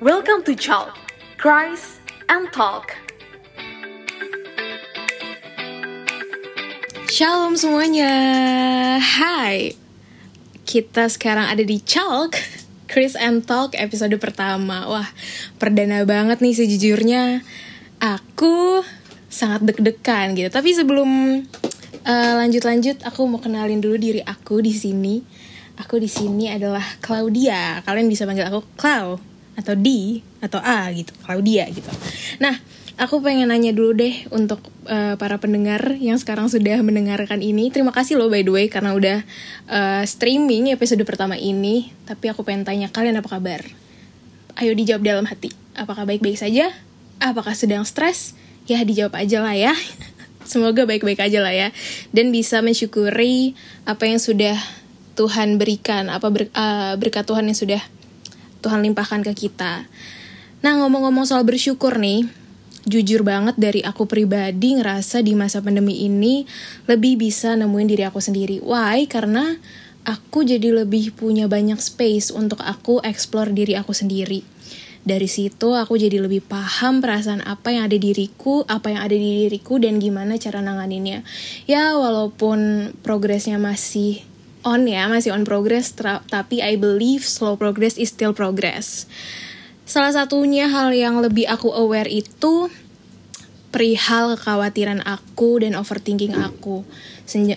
Welcome to Chalk, Cries and Talk. Shalom semuanya, hai. Kita sekarang ada di Chalk Chris and Talk episode pertama. Wah, perdana banget nih sejujurnya. Aku sangat deg-degan gitu. Tapi sebelum uh, lanjut-lanjut Aku mau kenalin dulu diri aku di sini. Aku di sini adalah Claudia. Kalian bisa panggil aku Clau Atau D Atau A gitu Claudia gitu Nah, aku pengen nanya dulu deh untuk uh, para pendengar yang sekarang sudah mendengarkan ini. Terima kasih loh by the way karena udah uh, streaming episode pertama ini. Tapi aku pengen tanya kalian apa kabar? Ayo dijawab dalam hati. Apakah baik-baik saja? Apakah sedang stres? Ya dijawab aja lah ya. Semoga baik-baik aja lah ya. Dan bisa mensyukuri apa yang sudah Tuhan berikan, apa ber, uh, berkat Tuhan yang sudah Tuhan limpahkan ke kita. Nah ngomong-ngomong soal bersyukur nih, jujur banget dari aku pribadi ngerasa di masa pandemi ini lebih bisa nemuin diri aku sendiri. Why? Karena aku jadi lebih punya banyak space untuk aku explore diri aku sendiri. Dari situ aku jadi lebih paham perasaan apa yang ada di diriku, apa yang ada di diriku dan gimana cara nanganinnya. Ya walaupun progresnya masih on ya, masih on progress, tapi I believe slow progress is still progress. Salah satunya hal yang lebih aku aware itu perihal kekhawatiran aku dan overthinking aku.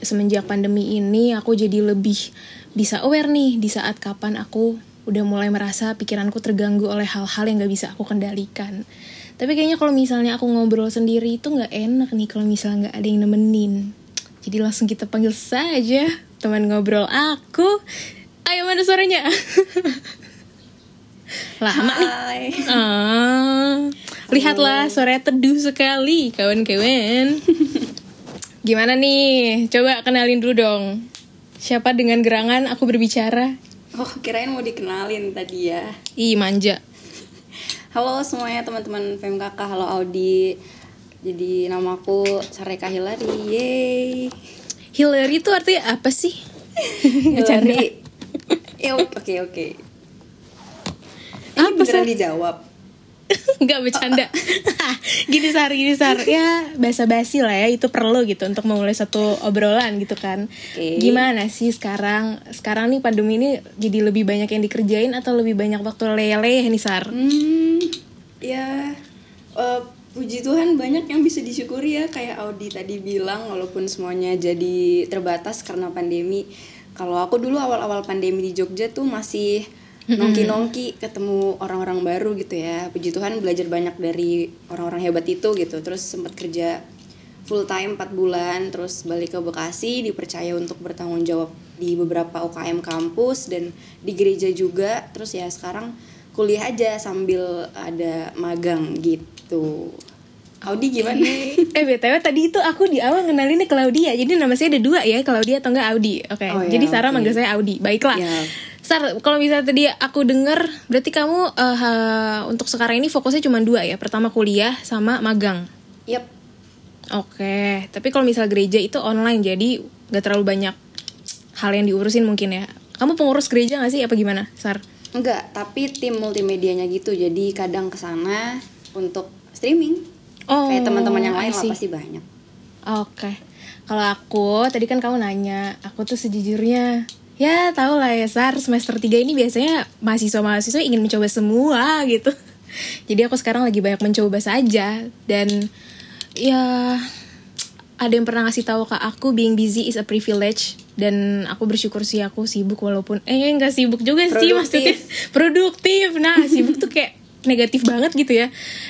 Semenjak pandemi ini aku jadi lebih bisa aware nih di saat kapan aku udah mulai merasa pikiranku terganggu oleh hal-hal yang gak bisa aku kendalikan. Tapi kayaknya kalau misalnya aku ngobrol sendiri itu gak enak nih kalau misalnya gak ada yang nemenin. Jadi langsung kita panggil saja teman ngobrol aku. Ayo mana suaranya? Lama nih. Ah, lihatlah sore teduh sekali kawan-kawan. Gimana nih? Coba kenalin dulu dong. Siapa dengan gerangan aku berbicara? Oh, kirain mau dikenalin tadi ya. Ih, manja. Halo semuanya teman-teman PMKK, halo Audi. Jadi namaku Sareka Hilary. Yeay. Hilary itu artinya apa sih? Hilary. Ya, oke oke. Ini Apa, beneran Sar? dijawab. Nggak bercanda. gini Sar, gini Sar. Ya, basa-basi lah ya, itu perlu gitu untuk memulai satu obrolan gitu kan. Oke. Gimana sih sekarang? Sekarang nih pandemi ini jadi lebih banyak yang dikerjain atau lebih banyak waktu leleh nih Sar? Hmm, ya eh, puji Tuhan banyak yang bisa disyukuri ya kayak Audi tadi bilang walaupun semuanya jadi terbatas karena pandemi. Kalau aku dulu awal-awal pandemi di Jogja tuh masih nongki-nongki ketemu orang-orang baru gitu ya. Puji Tuhan belajar banyak dari orang-orang hebat itu gitu. Terus sempat kerja full time 4 bulan terus balik ke Bekasi dipercaya untuk bertanggung jawab di beberapa UKM kampus dan di gereja juga. Terus ya sekarang kuliah aja sambil ada magang gitu. Audi gimana? eh btw tadi itu aku di awal ngenalinnya Claudia jadi nama saya ada dua ya Claudia atau enggak Audi oke Oh, ya, jadi Sarah oke. manggil saya Audi baiklah Ya. Sar kalau misalnya tadi aku denger berarti kamu eh, ha- untuk sekarang ini fokusnya cuma dua ya pertama kuliah sama magang Yap. oke tapi kalau misal gereja itu online jadi nggak terlalu banyak hal yang diurusin mungkin ya kamu pengurus gereja gak sih apa gimana Sar Enggak, tapi tim multimedianya gitu. Jadi kadang ke sana untuk streaming. Oh, Kayak teman-teman yang lain lah pasti banyak. Oke. Kalau aku, tadi kan kamu nanya, aku tuh sejujurnya ya tau lah ya Sar, semester 3 ini biasanya mahasiswa-mahasiswa ingin mencoba semua gitu. Jadi aku sekarang lagi banyak mencoba saja dan ya ada yang pernah ngasih tahu ke aku being busy is a privilege dan aku bersyukur sih aku sibuk walaupun eh nggak sibuk juga sih Produktif. maksudnya produktif. Nah, sibuk tuh kayak negatif banget gitu ya.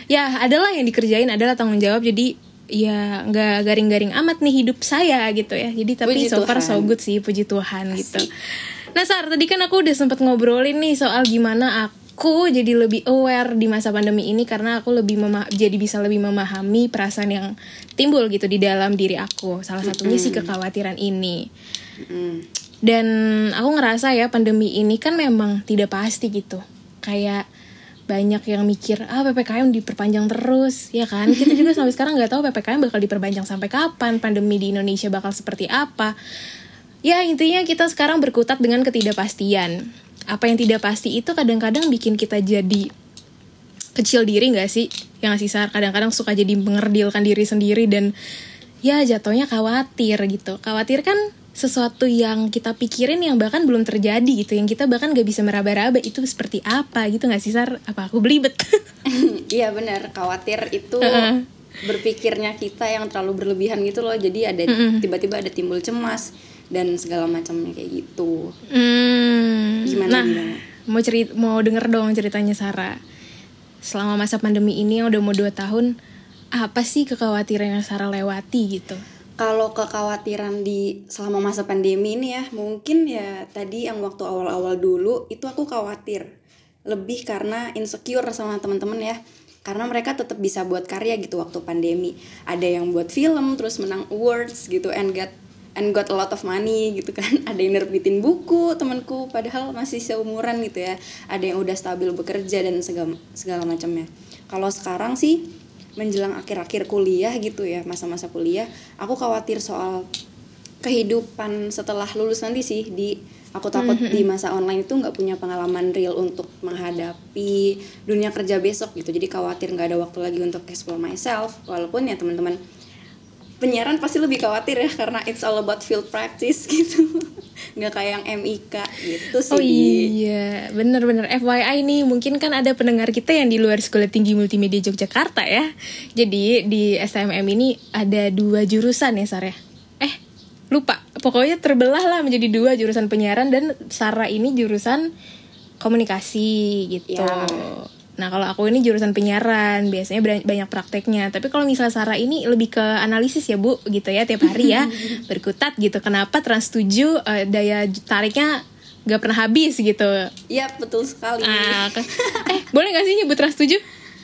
Ya, adalah yang dikerjain, adalah tanggung jawab. Jadi ya nggak garing-garing amat nih hidup saya gitu ya. Jadi tapi Puji so far Tuhan. so good sih, puji Tuhan gitu. Nah, Sar, tadi kan aku udah sempet ngobrolin nih soal gimana aku jadi lebih aware di masa pandemi ini karena aku lebih mema- jadi bisa lebih memahami perasaan yang timbul gitu di dalam diri aku. Salah satunya sih kekhawatiran ini. Mm. Dan aku ngerasa ya pandemi ini kan memang tidak pasti gitu. Kayak banyak yang mikir ah ppkm diperpanjang terus ya kan? Kita juga sampai sekarang nggak tahu ppkm bakal diperpanjang sampai kapan pandemi di Indonesia bakal seperti apa. Ya intinya kita sekarang berkutat dengan ketidakpastian. Apa yang tidak pasti itu kadang-kadang bikin kita jadi kecil diri gak sih? Yang ngasih sar? Kadang-kadang suka jadi mengerdilkan diri sendiri dan ya jatuhnya khawatir gitu. Khawatir kan sesuatu yang kita pikirin yang bahkan belum terjadi gitu yang kita bahkan gak bisa meraba-raba itu seperti apa gitu gak sih sar apa aku belibet Iya benar, khawatir itu Heeh. berpikirnya kita yang terlalu berlebihan gitu loh. Jadi ada tiba-tiba ada timbul cemas dan segala macamnya kayak gitu. Hmm, Gimana, nah, gimana? mau cerit mau denger dong ceritanya Sarah. Selama masa pandemi ini yang udah mau 2 tahun, apa sih kekhawatiran yang Sarah lewati gitu? Kalau kekhawatiran di selama masa pandemi ini ya, mungkin ya tadi yang waktu awal-awal dulu itu aku khawatir lebih karena insecure sama teman-teman ya. Karena mereka tetap bisa buat karya gitu waktu pandemi. Ada yang buat film terus menang awards gitu and got and got a lot of money gitu kan. Ada yang nerbitin buku temanku padahal masih seumuran gitu ya. Ada yang udah stabil bekerja dan segala segala macamnya. Kalau sekarang sih menjelang akhir-akhir kuliah gitu ya, masa-masa kuliah, aku khawatir soal kehidupan setelah lulus nanti sih di aku takut di masa online itu nggak punya pengalaman real untuk menghadapi dunia kerja besok gitu. Jadi khawatir nggak ada waktu lagi untuk explore myself walaupun ya teman-teman penyiaran pasti lebih khawatir ya karena it's all about field practice gitu nggak kayak yang MIK gitu sih Oh iya, bener-bener FYI nih, mungkin kan ada pendengar kita yang di luar Sekolah Tinggi Multimedia Yogyakarta ya. Jadi di STMM ini ada dua jurusan ya Sarah. Eh, lupa. Pokoknya terbelah lah menjadi dua jurusan penyiaran dan Sarah ini jurusan komunikasi gitu. Ya. Nah kalau aku ini jurusan penyiaran, biasanya banyak prakteknya. Tapi kalau misalnya Sarah ini lebih ke analisis ya bu, gitu ya tiap hari ya berkutat gitu. Kenapa Trans 7 eh, daya tariknya gak pernah habis gitu? Iya betul sekali Ah, ke- eh boleh gak sih nyebut Trans 7?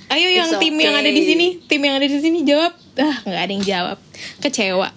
Ayo yang It's tim yang ada di okay. sini, tim yang ada di sini jawab. Ah nggak ada yang jawab, kecewa.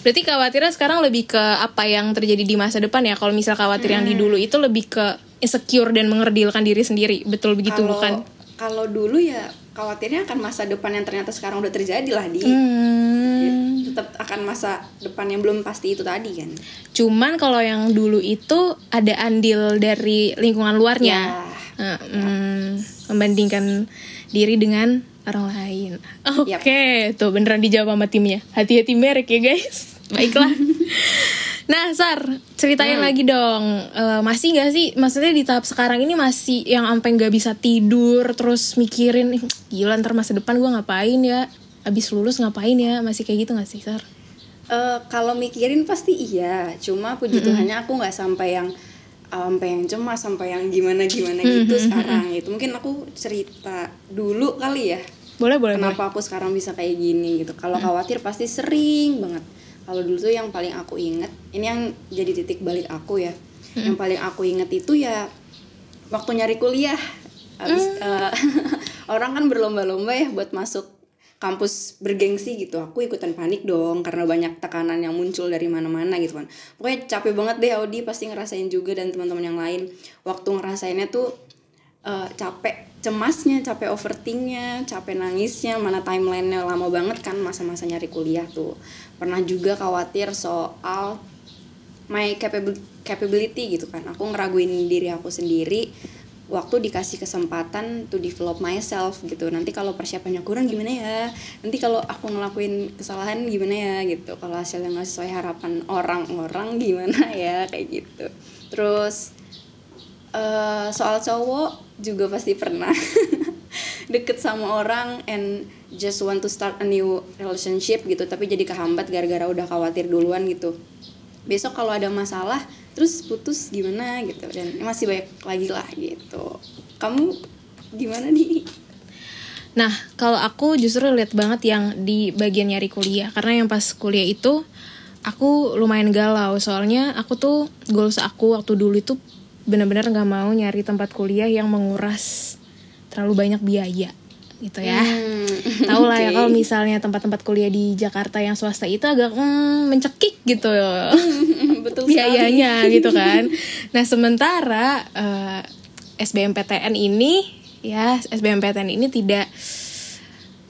Berarti khawatirnya sekarang lebih ke apa yang terjadi di masa depan ya. Kalau misal khawatir yang di Hmm. dulu itu lebih ke insecure dan mengerdilkan diri sendiri. Betul begitu kalau bukan? kalau dulu ya khawatirnya akan masa depan yang ternyata sekarang udah terjadi lah di Hmm. tetap akan masa depan yang belum pasti itu tadi kan Cuman kalau yang dulu itu ada andil dari lingkungan luarnya. Ya. Hmm, membandingkan diri dengan orang lain. Oke, tuh beneran dijawab sama timnya. Hati-hati merek ya guys. Baiklah. nah, Sar, ceritain lagi dong. Eh, masih gak sih? Maksudnya di tahap sekarang ini masih yang sampai nggak bisa tidur, terus mikirin, "Ih, gila ntar masa depan gue ngapain ya? Abis lulus ngapain ya? Masih kayak gitu gak sih, Sar? Eh, kalau mikirin pasti iya cuma puji Tuhannya aku nggak sampai yang sampai yang cemas sampai yang gimana gimana gitu sekarang itu mungkin aku cerita dulu kali ya Boleh, boleh, boleh. kenapa aku sekarang bisa kayak gini gitu kalau khawatir pasti sering banget kalau dulu tuh yang paling aku inget ini yang jadi titik balik aku ya. Yang paling aku inget itu ya waktu nyari kuliah. Abis, eh, orang kan berlomba-lomba ya buat masuk kampus bergengsi gitu. Aku ikutan panik dong karena banyak tekanan yang muncul dari mana-mana gitu kan. Pokoknya capek banget deh Audi pasti ngerasain juga dan teman-teman yang lain. Waktu ngerasainnya tuh eh, capek cemasnya capek overthinknya capek nangisnya mana timelinenya lama banget kan masa-masa nyari kuliah tuh. Pernah juga khawatir soal my capab- capability gitu kan. Aku ngeraguin diri aku sendiri waktu dikasih kesempatan to develop myself gitu. Nanti kalau persiapannya kurang gimana ya? Nanti kalau aku ngelakuin kesalahan gimana ya gitu. Kalau hasilnya nggak sesuai harapan orang-orang gimana ya? Kayak gitu. Terus eh, soal cowok juga pasti pernah. Deket sama orang and just want to start a new relationship gitu tapi jadi kehambat gara-gara udah khawatir duluan gitu. Besok kalau ada masalah terus putus gimana gitu dan masih banyak lagi lah gitu. Kamu gimana nih Nah, kalau aku justru lihat banget yang di bagian nyari kuliah karena yang pas kuliah itu aku lumayan galau. Soalnya aku tuh goals aku waktu dulu itu benar-benar nggak mau nyari tempat kuliah yang menguras terlalu banyak biaya gitu ya. Hmm, Tahu lah ya oke. kalau misalnya tempat-tempat kuliah di Jakarta yang swasta itu agak hmm, mencekik gitu betul sekali biayanya gitu kan. Nah sementara eh, SBMPTN ini ya SBMPTN ini tidak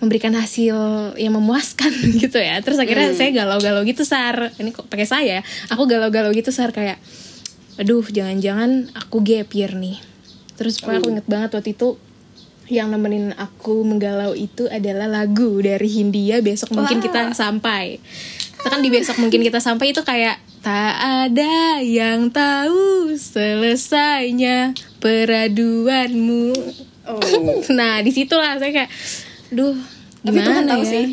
memberikan hasil yang memuaskan gitu ya. Terus akhirnya saya galau-galau gitu sar. Ini kok pakai saya? Aku galau-galau gitu sar kayak, aduh jangan-jangan aku gap year nih. Terus pokoknya aku inget banget waktu itu yang nemenin aku menggalau itu adalah lagu dari Hindia besok mungkin Wah. kita sampai kita kan di besok mungkin kita sampai itu kayak tak ada yang tahu selesainya peraduanmu Oh. nah di situlah saya kayak duh Tapi gimana Tuhan tahu ya sih.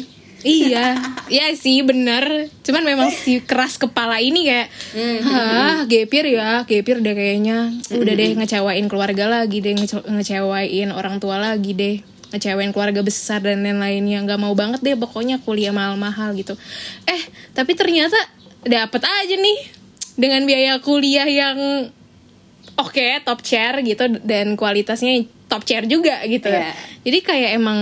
Iya. Ya sih bener. Cuman memang si keras kepala ini kayak Hmm, hah gepir ya? Gepir deh kayaknya. Udah deh ngecewain keluarga lagi deh ngece- ngecewain orang tua lagi deh. Ngecewain keluarga besar dan lain-lainnya. Nggak mau banget deh pokoknya kuliah mahal-mahal gitu. Eh tapi ternyata dapet aja nih dengan biaya kuliah yang oke top chair gitu dan kualitasnya top chair juga gitu. Iya. jadi kayak emang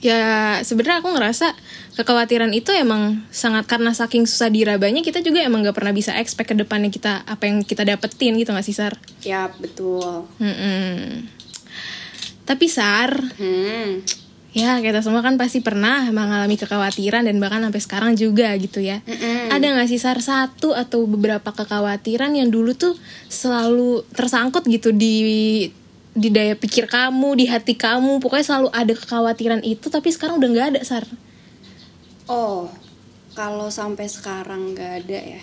ya sebenarnya aku ngerasa kekhawatiran itu emang sangat karena saking susah dirabanya kita juga emang gak pernah bisa expect ke depannya kita apa yang kita dapetin gitu gak sih Sar? Ya betul. Mm-mm. Tapi Sar, Hmm. ya kita semua kan pasti pernah mengalami kekhawatiran dan bahkan sampai sekarang juga gitu ya. Mm-mm. Ada gak sih Sar satu atau beberapa kekhawatiran yang dulu tuh selalu tersangkut gitu di di daya pikir kamu, di hati kamu, pokoknya selalu ada kekhawatiran itu tapi sekarang udah nggak ada Sar. Oh, kalau sampai sekarang nggak ada ya.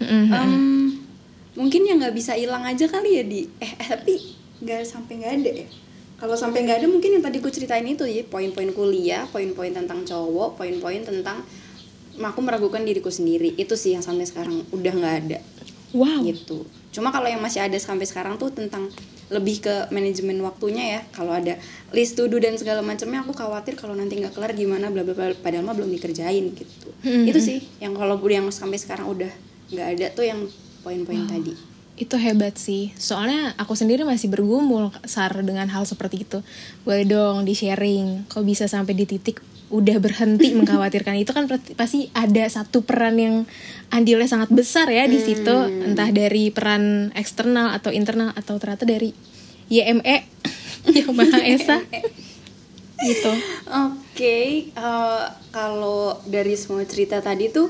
Mm-mm. Em, mungkin yang nggak bisa hilang aja kali ya di. Eh, eh, tapi nggak sampai nggak ada ya. Kalau sampai nggak ada mungkin yang tadi ku ceritain itu ya poin-poin kuliah, poin-poin tentang cowok, poin-poin tentang aku meragukan diriku sendiri. Itu sih yang sampai sekarang udah nggak ada. Wow. gitu. Cuma kalau yang masih ada sampai sekarang tuh tentang lebih ke manajemen waktunya ya. Kalau ada list to do dan segala macamnya aku khawatir kalau nanti nggak kelar gimana bla bla bla padahal mah belum dikerjain gitu. Hmm. Itu sih yang kalau yang sampai sekarang udah nggak ada tuh yang poin-poin tadi. Itu hebat sih. Soalnya aku sendiri masih bergumul Sar dengan hal seperti itu. Boleh dong di-sharing. Kok bisa sampai di titik udah berhenti mengkhawatirkan. Itu kan pasti ada satu peran yang andilnya sangat besar ya di situ. Entah dari peran eksternal atau internal atau ternyata dari YME yang Maha Esa. Gitu. Oke, eh, kalau dari semua cerita tadi tuh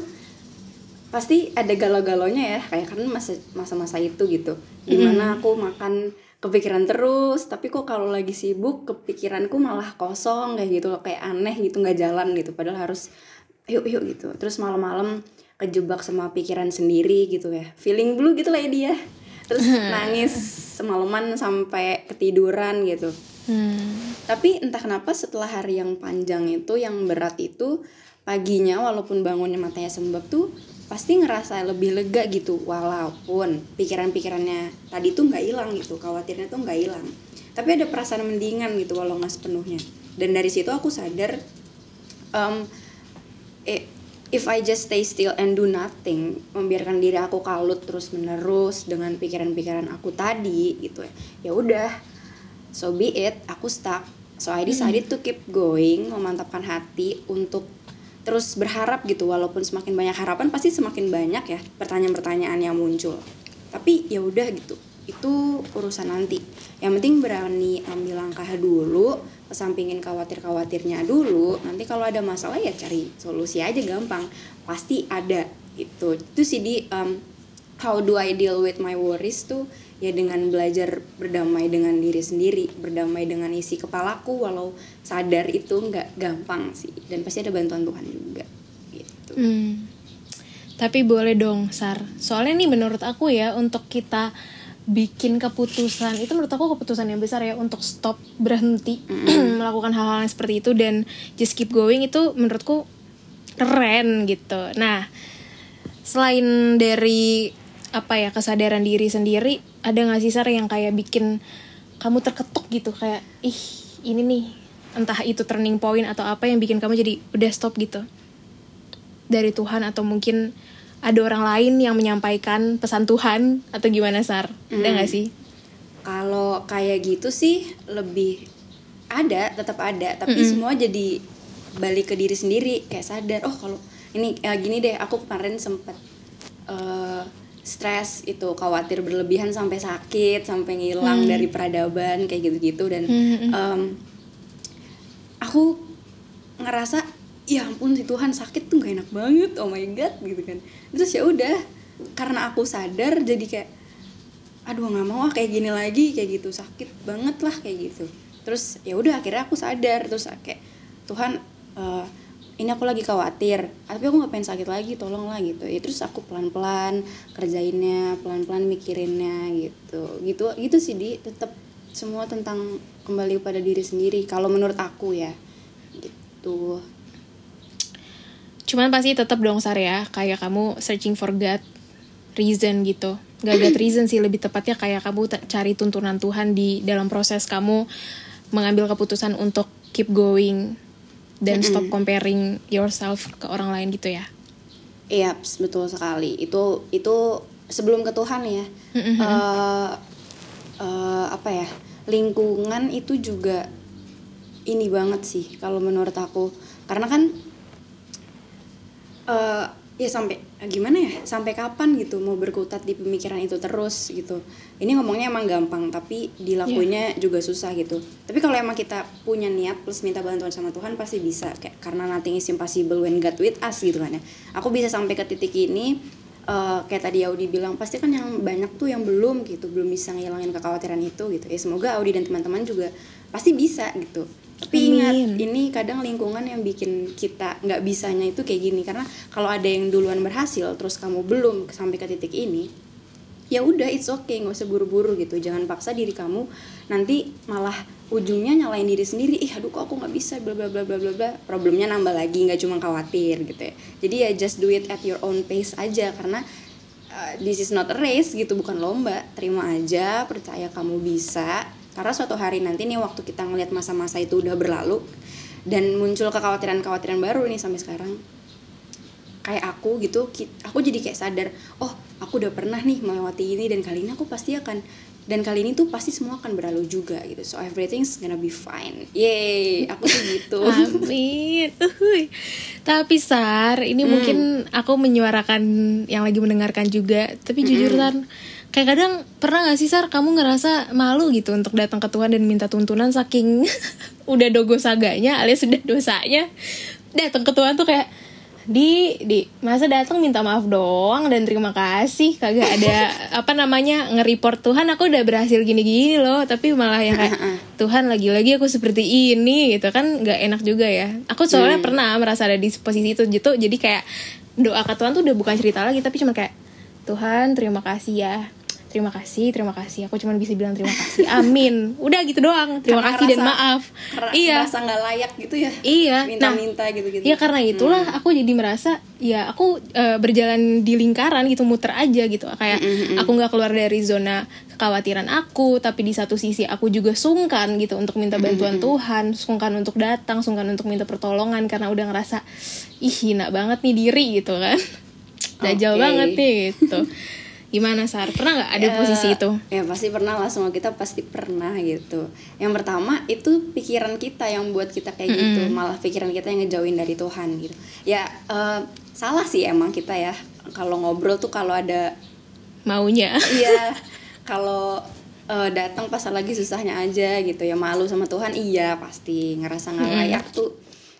pasti ada galau-galaunya ya, kayak kan masa masa-masa itu gitu. Di mana aku makan kepikiran terus, tapi kok kalau lagi sibuk kepikiranku malah kosong kayak gitu loh, kayak aneh gitu nggak jalan gitu. Padahal harus yuk yuk gitu. Terus malam-malam kejebak sama pikiran sendiri gitu ya, feeling blue gitu lah ya dia. Terus nangis semalaman sampai ketiduran gitu. Hmm. Tapi entah kenapa setelah hari yang panjang itu, yang berat itu, paginya walaupun bangunnya matanya sembab tuh pasti ngerasa lebih lega gitu walaupun pikiran-pikirannya tadi tuh nggak hilang gitu khawatirnya tuh nggak hilang. Tapi ada perasaan mendingan gitu walau nggak sepenuhnya. Dan dari situ aku sadar um, if I just stay still and do nothing membiarkan diri aku kalut terus menerus dengan pikiran-pikiran aku tadi gitu ya ya udah so be it aku stuck. So I decided to keep going memantapkan hati untuk terus berharap gitu walaupun semakin banyak harapan pasti semakin banyak ya pertanyaan-pertanyaan yang muncul. Tapi ya udah gitu itu urusan nanti. Yang penting berani ambil langkah dulu kesampingin khawatir-khawatirnya dulu. Nanti kalau ada masalah ya cari solusi aja gampang. Pasti ada gitu. Itu sih di um, how do I deal with my worries tuh ya dengan belajar berdamai dengan diri sendiri berdamai dengan isi kepalaku walau sadar itu nggak gampang sih dan pasti ada bantuan Tuhan juga gitu Hmm. Tapi boleh dong, Sar. Soalnya nih menurut aku ya untuk kita bikin keputusan itu menurut aku keputusan yang besar ya untuk stop berhenti melakukan hal-hal yang seperti itu dan just keep going itu menurutku keren gitu. Nah, selain dari apa ya kesadaran diri sendiri, ada nggak sih Sar yang kayak bikin kamu terketuk gitu? Kayak ih ini nih entah itu turning point atau apa yang bikin kamu jadi udah stop gitu. Dari Tuhan atau mungkin ada orang lain yang menyampaikan pesan Tuhan atau gimana Sar? Ada nggak sih? kalau kayak gitu sih lebih ada tetap ada. Tapi semua jadi balik ke diri sendiri kayak sadar oh kalau ini ya gini deh aku kemarin sempat eh, stres itu khawatir berlebihan sampai sakit sampai ngilang dari peradaban kayak gitu-gitu. Dan em, aku ngerasa ya ampun si Tuhan sakit tuh gak enak banget oh my god gitu kan. Terus ya udah karena aku sadar jadi kayak aduh nggak mau ah kayak gini lagi kayak gitu sakit banget lah kayak gitu. Terus ya udah akhirnya aku sadar terus kayak Tuhan eh, ini aku lagi khawatir tapi aku nggak pengen sakit lagi tolonglah gitu. Ya terus aku pelan pelan kerjainnya pelan pelan mikirinnya gitu. Gitu gitu sih di. Tetap semua tentang kembali pada diri sendiri kalau menurut aku ya. Gitu. Cuman pasti tetap dong Sar ya, kayak kamu searching for God reason gitu. Gak God reason sih lebih tepatnya kayak kamu cari tuntunan Tuhan di dalam proses kamu mengambil keputusan untuk keep going dan stop comparing yourself ke orang lain gitu ya. Iya, betul sekali. Itu itu sebelum ke Tuhan ya. eh eh, apa ya? Lingkungan itu juga ini banget sih kalau menurut aku. Karena kan eh ya sampai eh, gimana ya? Sampai kapan gitu mau berkutat di pemikiran itu terus gitu. Ini ngomongnya emang gampang, tapi dilakuinnya juga susah gitu. Tapi kalau emang kita punya niat plus minta bantuan sama Tuhan pasti bisa kayak karena nothing is impossible when God with us gitu kan ya. Aku bisa sampai ke titik ini eh, kayak tadi Audi bilang pasti kan yang banyak tuh yang belum gitu, belum bisa ngilangin kekhawatiran itu gitu. Ya semoga Audi dan teman-teman juga pasti bisa gitu. Tapi ingat Amin. ini kadang lingkungan yang bikin kita nggak bisanya itu kayak gini. Karena kalau ada yang duluan berhasil terus kamu belum sampai ke titik ini ya udah it's okay. Nggak usah buru-buru gitu. Jangan paksa diri kamu. Nanti malah ujungnya nyalain diri sendiri. Ih aduh kok aku nggak bisa? Bla bla bla bla bla bla. Problemnya nambah lagi. Nggak cuma khawatir gitu ya. Jadi ya just do it at your own pace aja. Karena uh, this is not a race gitu. Bukan lomba. Terima aja. Percaya kamu bisa karena suatu hari nanti nih waktu kita ngelihat masa-masa itu udah berlalu dan muncul kekhawatiran-kekhawatiran baru nih sampai sekarang kayak aku gitu aku jadi kayak sadar oh aku udah pernah nih melewati ini dan kali ini aku pasti akan dan kali ini tuh pasti semua akan berlalu juga gitu so everything's gonna be fine yay aku tuh gitu Amin. Uhuy. Tapi Sar, ini Hmm. mungkin aku menyuarakan yang lagi mendengarkan juga. Tapi jujur Hmm. Kayak kadang pernah gak sih Sar kamu ngerasa malu gitu untuk datang ke Tuhan dan minta tuntunan saking udah dogo saganya alias sudah dosanya. Datang ke Tuhan tuh kayak di di masa datang minta maaf doang dan terima kasih? Kagak ada apa namanya nge-report Tuhan aku udah berhasil gini-gini loh tapi malah yang kayak Tuhan lagi-lagi aku seperti ini gitu kan nggak enak juga ya. Aku soalnya pernah merasa ada di posisi itu gitu jadi kayak doa ke Tuhan tuh udah bukan cerita lagi tapi cuma kayak Tuhan terima kasih ya. Terima kasih terima kasih. Aku cuma bisa bilang terima kasih. Amin. Udah gitu doang. Terima Karena kasih dan ngerasa- maaf. iya. merasa nggak layak gitu ya. Iya, minta-minta gitu-gitu. Ya karena itulah aku jadi merasa ya aku eh, berjalan di lingkaran gitu muter aja gitu. Kayak aku nggak keluar dari zona kekhawatiran aku tapi di satu sisi aku juga sungkan gitu untuk minta bantuan Tuhan sungkan untuk datang sungkan untuk minta pertolongan karena udah ngerasa ih hina banget nih diri gitu kan dajal Oke. banget nih gitu. Gimana Sar? Pernah nggak ada Ya, posisi itu? ya pasti pernah lah. Semua kita pasti pernah gitu. Yang pertama itu pikiran kita yang buat kita kayak gitu. Malah pikiran kita yang ngejauhin dari Tuhan gitu. Ya eh, salah sih emang kita ya. Kalau ngobrol tuh kalau ada maunya. Iya. Kalau eh, datang pas lagi susahnya aja gitu ya. Malu sama Tuhan iya pasti. Ngerasa nggak layak tuh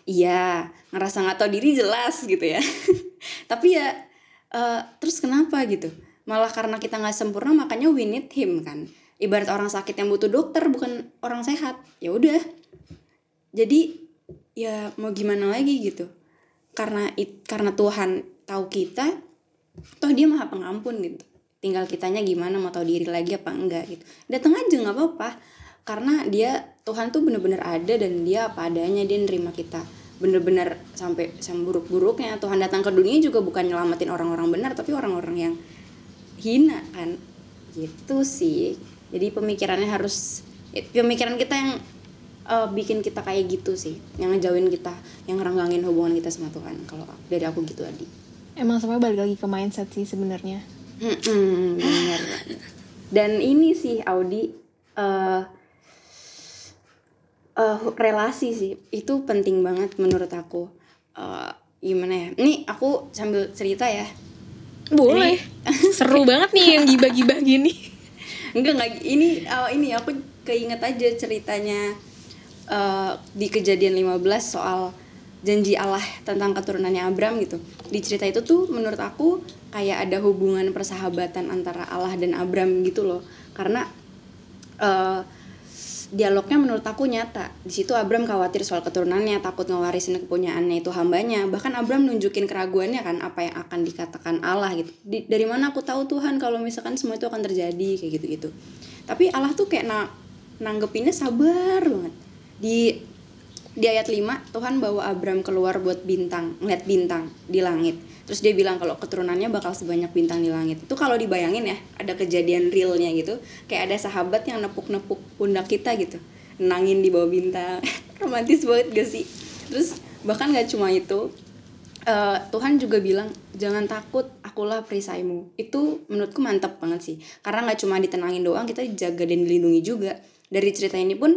iya. Ngerasa nggak tahu diri jelas gitu ya. Tapi ya eh, terus kenapa? gitu. Malah karena kita nggak sempurna makanya we need him kan. Ibarat orang sakit yang butuh dokter bukan orang sehat. Ya udah. Jadi ya mau gimana lagi gitu. Karena it, karena Tuhan tahu kita toh dia maha pengampun gitu. Tinggal kitanya gimana mau tahu diri lagi apa enggak gitu. Datang aja nggak apa-apa. Karena dia Tuhan tuh bener-bener ada dan dia apa adanya dia nerima kita bener-bener sampai sampai buruk-buruknya Tuhan datang ke dunia juga bukan nyelamatin orang-orang benar tapi orang-orang yang hina kan. Gitu sih. Jadi pemikirannya harus pemikiran kita yang eh, bikin kita kayak gitu sih. Yang ngejauhin kita yang ngerenggangin hubungan kita sama Tuhan. Kalau dari aku gitu Adi. Emang sampai balik lagi ke mindset sih sebenarnya. Bener. Banget. Dan ini sih Audi eh eh, relasi sih itu penting banget menurut aku. Eh, gimana ya? Ini aku sambil cerita ya. boleh seru banget nih yang gibah-gibah gini Enggak enggak ini eh, ini aku keinget aja ceritanya eh, di kejadian 15 soal janji Allah tentang keturunannya Abram gitu. Di cerita itu tuh menurut aku kayak ada hubungan persahabatan antara Allah dan Abram gitu loh. Karena eh dialognya menurut aku nyata. Di situ Abram khawatir soal keturunannya takut ngewarisin kepunyaannya itu hambanya. Bahkan Abram nunjukin keraguannya kan apa yang akan dikatakan Allah gitu. Di- dari mana aku tahu Tuhan kalau misalkan semua itu akan terjadi kayak gitu gitu tapi Allah tuh kayak na nanggepinnya sabar banget. Di di ayat 5 Tuhan bawa Abram keluar buat bintang ngeliat bintang di langit. Terus dia bilang kalau keturunannya bakal sebanyak bintang di langit. Itu kalau dibayangin ya ada kejadian realnya gitu. Kayak ada sahabat yang nepuk-nepuk pundak kita gitu. Nangin di bawah bintang. Romantis banget gak sih? Terus bahkan gak cuma itu eh, Tuhan juga bilang jangan takut akulah perisaimu. Itu menurutku mantap banget sih. Karena nggak cuma ditenangin doang kita dijaga dan dilindungi juga. Dari cerita ini pun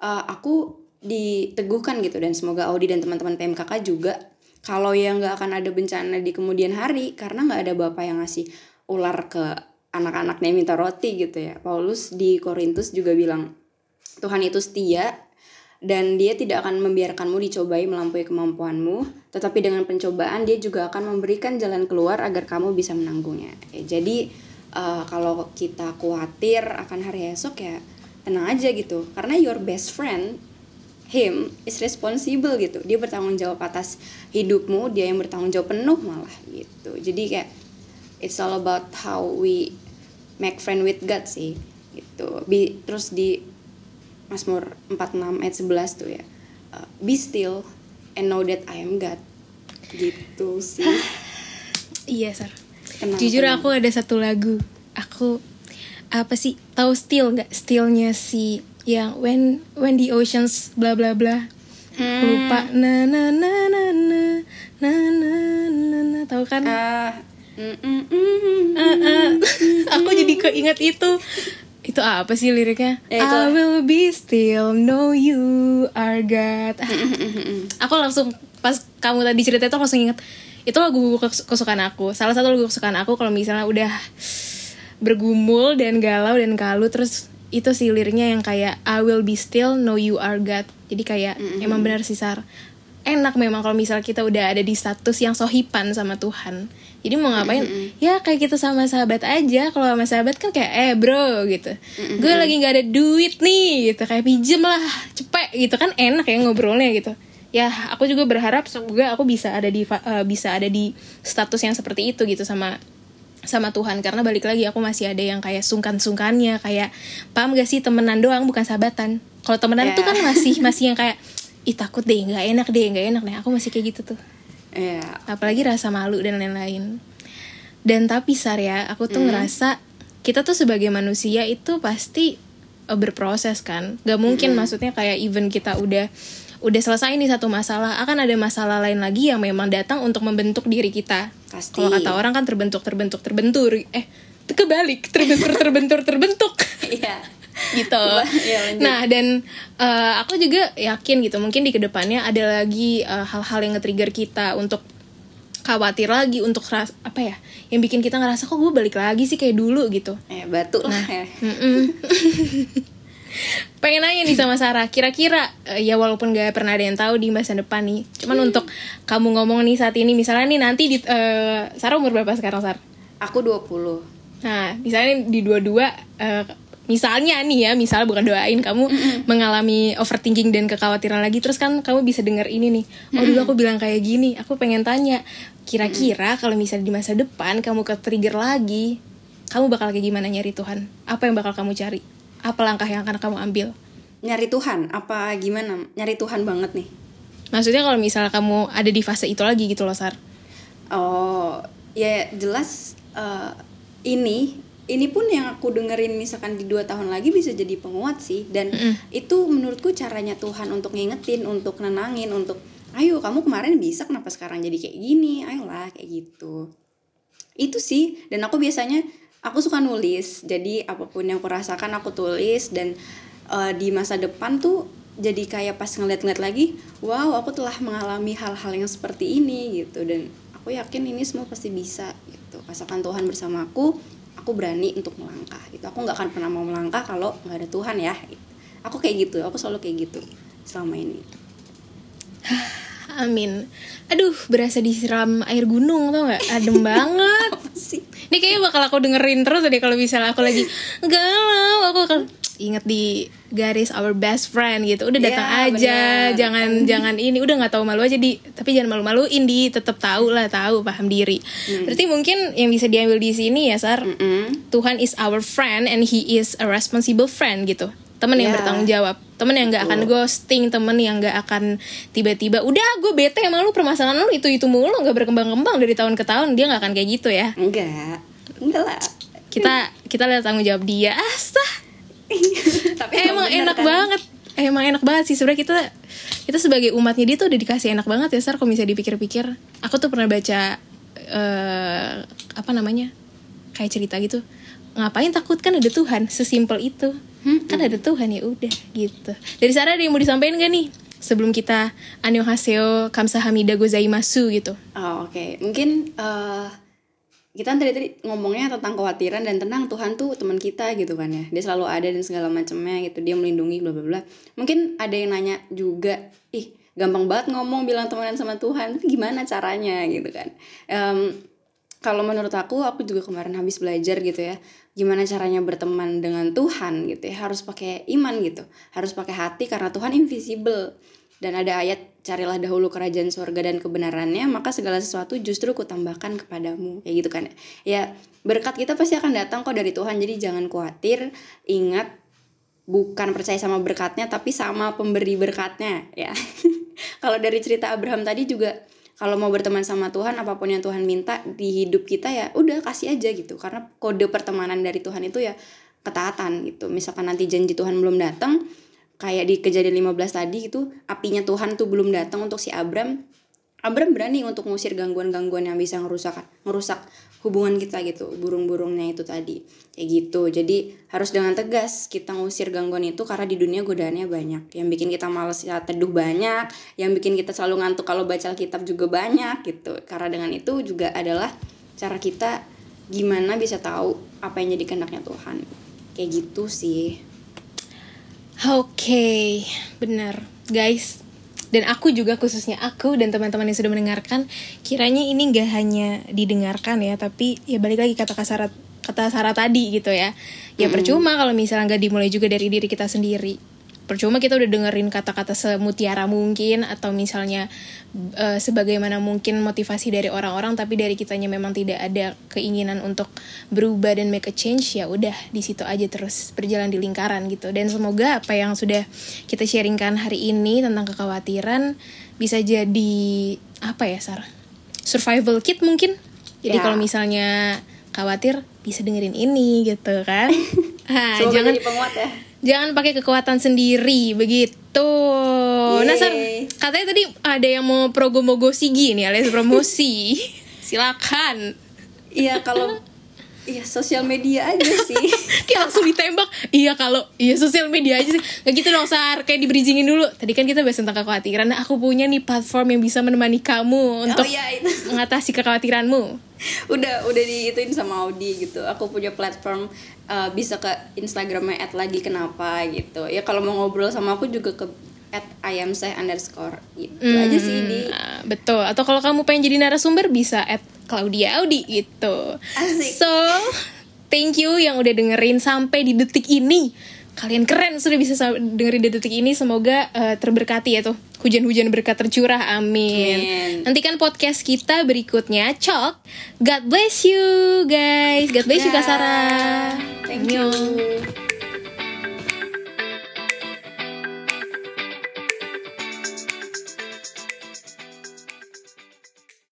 eh, aku diteguhkan gitu. Dan semoga Audi dan teman-teman PMKK juga kalau yang nggak akan ada bencana di kemudian hari karena nggak ada bapak yang ngasih ular ke anak-anaknya minta roti gitu ya. Paulus di Korintus juga bilang Tuhan itu setia dan dia tidak akan membiarkanmu dicobai melampaui kemampuanmu, tetapi dengan pencobaan dia juga akan memberikan jalan keluar agar kamu bisa menanggungnya. Ya, jadi eh, kalau kita khawatir akan hari esok ya tenang aja gitu, karena your best friend him is responsible gitu, dia bertanggung jawab atas hidupmu, dia yang bertanggung jawab penuh malah gitu. Jadi kayak it's all about how we make friend with God sih gitu. Bi- terus di Mazmur 46 ayat 11 tuh ya. Uh, Be still and know that I am God. Gitu sih. Iya, Sar. Tenang, Jujur tenang. aku ada satu lagu. Aku apa sih? Tahu Still nggak? Stillnya si yang when when the oceans bla bla bla. Hmm. Lupa na na na na na na na na, na. tahu kan? Ah, mm, mm, mm, Ah, ah. aku jadi keinget itu. Itu apa sih liriknya? Ya, itu. I will be still, know you are God. Aku langsung pas kamu tadi cerita itu langsung inget itu lagu kes- kesukaan aku. Salah satu lagu kesukaan aku kalau misalnya udah bergumul dan galau dan kalu terus itu sih liriknya yang kayak I will be still, know you are God. Jadi kayak emang benar sih Sar. Enak memang kalau misalnya kita udah ada di status yang sohipan sama Tuhan. Jadi mau ngapain? Ya kayak kita sama sahabat aja. Kalau sama sahabat kan kayak eh bro gitu. Gue lagi nggak ada duit nih gitu. Kayak pinjem lah, cepet gitu kan enak ya ngobrolnya gitu. Ya aku juga berharap semoga aku bisa ada di eh, bisa ada di status yang seperti itu gitu sama sama Tuhan. Karena balik lagi aku masih ada yang kayak sungkan-sungkannya kayak paham gak sih temenan doang bukan sahabatan? Kalau temenan Ya. tuh kan masih masih yang kayak ih takut deh nggak enak deh nggak enak deh. Aku masih kayak gitu tuh. Ya, apalagi rasa malu dan lain-lain. Dan tapi sar ya aku tuh ngerasa kita tuh sebagai manusia itu pasti eh, berproses kan. Gak mungkin Hmm. maksudnya kayak even kita udah udah selesai nih satu masalah akan ada masalah lain lagi yang memang datang untuk membentuk diri kita Pasti. kalau kata orang kan terbentuk terbentuk terbentur eh kebalik terbentur terbentur terbentuk Iya. gitu. Ya, lanjut. nah dan eh, aku juga yakin gitu mungkin di ke depannya ada lagi eh, hal-hal yang nge-trigger kita untuk khawatir lagi untuk ras apa ya yang bikin kita ngerasa kok gue balik lagi sih kayak dulu gitu. Eh, batu lah ya. Pengen nanya nih sama Sarah, kira-kira eh, ya walaupun gak pernah ada yang tahu di masa depan nih, cuman untuk kamu ngomong nih saat ini, misalnya nih nanti di eh, Sarah umur berapa sekarang Sar? Aku 20. Nah, misalnya di dua-dua, eh, misalnya nih ya, misalnya bukan doain kamu mengalami overthinking dan kekhawatiran lagi, terus kan kamu bisa denger ini nih, oh dulu aku bilang kayak gini, aku pengen tanya, kira-kira kalau misalnya di masa depan kamu ke trigger lagi, kamu bakal kayak gimana nyari Tuhan? Apa yang bakal kamu cari? Apa langkah yang akan kamu ambil? Nyari Tuhan apa gimana? Nyari Tuhan banget nih. Maksudnya kalau misalnya kamu ada di fase itu lagi gitu loh, Sar. Oh, ya jelas eh, ini ini pun yang aku dengerin misalkan di dua tahun lagi bisa jadi penguat sih dan itu menurutku caranya Tuhan untuk ngingetin, untuk nenangin, untuk ayo kamu kemarin bisa kenapa sekarang jadi kayak gini, ayolah kayak gitu. Itu sih dan aku biasanya aku suka nulis jadi apa pun yang aku rasakan aku tulis dan eh, di masa depan tuh jadi kayak pas ngeliat-ngeliat lagi wow aku telah mengalami hal-hal yang seperti ini gitu dan aku yakin ini semua pasti bisa gitu asalkan Tuhan bersama aku aku berani untuk melangkah gitu aku nggak akan pernah mau melangkah kalau nggak ada Tuhan ya gitu. aku kayak gitu aku selalu kayak gitu selama ini Amin. Aduh, berasa disiram air gunung tau gak? Adem banget. apa sih Ini kayaknya bakal aku dengerin terus deh kalau misalnya aku lagi galau, aku akan inget di garis our best friend gitu. Udah datang Iya, aja bener. jangan jangan ini. Udah nggak tahu malu aja di. Tapi jangan malu-maluin di. Tetap tahu lah tahu paham diri. Hmm. berarti mungkin yang bisa diambil di sini ya sar Mm-mm. Tuhan is our friend and he is a responsible friend gitu temen yang Ya. bertanggung jawab temen yang nggak akan ghosting temen yang nggak akan tiba-tiba udah gue bete sama lu permasalahan lu itu itu mulu nggak berkembang-kembang dari tahun ke tahun dia nggak akan kayak gitu ya. Enggak enggak lah. Kita kita lihat tanggung jawab dia. Astah tapi Eh, emang enak kan? banget. Eh, emang enak banget sih. Sebenarnya kita kita sebagai umatnya dia tuh udah dikasih enak banget ya sar kalau misalnya dipikir-pikir. Aku tuh pernah baca eh apa namanya kayak cerita gitu ngapain takut kan ada Tuhan sesimpel itu kan ada Tuhan ya udah gitu dari Sarah ada yang mau disampaikan gak nih sebelum kita annyeonghaseyo kamsahamnida gozaimasu gitu Oh, oke. Mungkin eh kita tadi tadi ngomongnya tentang kekhawatiran dan tenang Tuhan tuh teman kita gitu kan ya. Dia selalu ada dan segala macamnya gitu. Dia melindungi bla bla bla. Mungkin ada yang nanya juga, ih gampang banget ngomong bilang temenan sama Tuhan. Tapi gimana caranya gitu kan? Em, kalau menurut aku, aku juga kemarin habis belajar gitu ya. Gimana caranya berteman dengan Tuhan gitu ya. Harus pakai iman gitu. Harus pakai hati karena Tuhan invisible. Dan ada ayat carilah dahulu kerajaan surga dan kebenarannya maka segala sesuatu justru kutambahkan kepadamu kayak gitu kan ya berkat kita pasti akan datang kok dari Tuhan jadi jangan khawatir ingat bukan percaya sama berkatnya tapi sama pemberi berkatnya ya kalau dari cerita Abraham tadi juga kalau mau berteman sama Tuhan apa pun yang Tuhan minta di hidup kita ya udah kasih aja gitu. Karena kode pertemanan dari Tuhan itu ya ketaatan gitu. Misalkan nanti janji Tuhan belum datang kayak di kejadian 15 tadi gitu apinya Tuhan tuh belum datang untuk si Abram Abram berani untuk ngusir gangguan-gangguan yang bisa ngerusak ngerusak hubungan kita gitu burung-burungnya itu tadi. Kayak gitu. Jadi harus dengan tegas kita ngusir gangguan itu karena di dunia godaannya banyak. Yang bikin kita males ya teduh banyak. Yang bikin kita selalu ngantuk kalau baca Alkitab juga banyak gitu. Karena dengan itu juga adalah cara kita gimana bisa tahu apa yang jadi kehendaknya Tuhan. Kayak gitu sih. Oke, benar, guys. Dan aku juga khususnya aku dan teman-teman yang sudah mendengarkan, kiranya ini nggak hanya didengarkan ya, tapi ya balik lagi kata kasar kata Sarah tadi gitu ya. Ya percuma kalau misalnya nggak dimulai juga dari diri kita sendiri. Percuma kita udah dengerin kata-kata semutiara mungkin atau misalnya eh, sebagaimana mungkin motivasi dari orang-orang tapi dari kitanya memang tidak ada keinginan untuk berubah dan make a change ya udah di situ aja terus berjalan di lingkaran gitu. Dan semoga apa yang sudah kita sharingkan hari ini tentang kekhawatiran bisa jadi apa ya Sar? Survival kit mungkin. Jadi Ya. kalau misalnya khawatir bisa dengerin ini gitu kan. Ah, Semoga jangan jadi penguat ya jangan pakai kekuatan sendiri begitu. Nah Sar Yeay. katanya tadi ada yang mau progomogosi gini alias promosi. Silakan. Iya kalau Iya sosial media aja sih. Kayak iya kalau iya sosial media aja sih. Nggak gitu dong sar. Kayak dibridgingin dulu. Tadi kan kita bahas tentang kekhawatiran. Nah aku punya nih platform yang bisa menemani kamu untuk Oh iya itu. mengatasi kekhawatiranmu. Udah udah diituin sama Audi gitu. Aku punya platform uh, Bisa ke Instagramnya at lagi kenapa gitu. Ya kalau mau ngobrol sama aku juga ke at ayamseh underscore. Gitu aja sih di. Nah, betul. Atau kalau kamu pengen jadi narasumber bisa at Claudia Audi gitu. Asik. so thank you yang udah dengerin sampai di detik ini. Kalian keren sudah bisa sa- dengerin di detik ini. Semoga eh, terberkati ya tuh. Hujan-hujan berkat tercurah. Amin. Amin. nantikan podcast kita berikutnya. Cok God bless you guys. God bless you Kak Sarah. Thank you.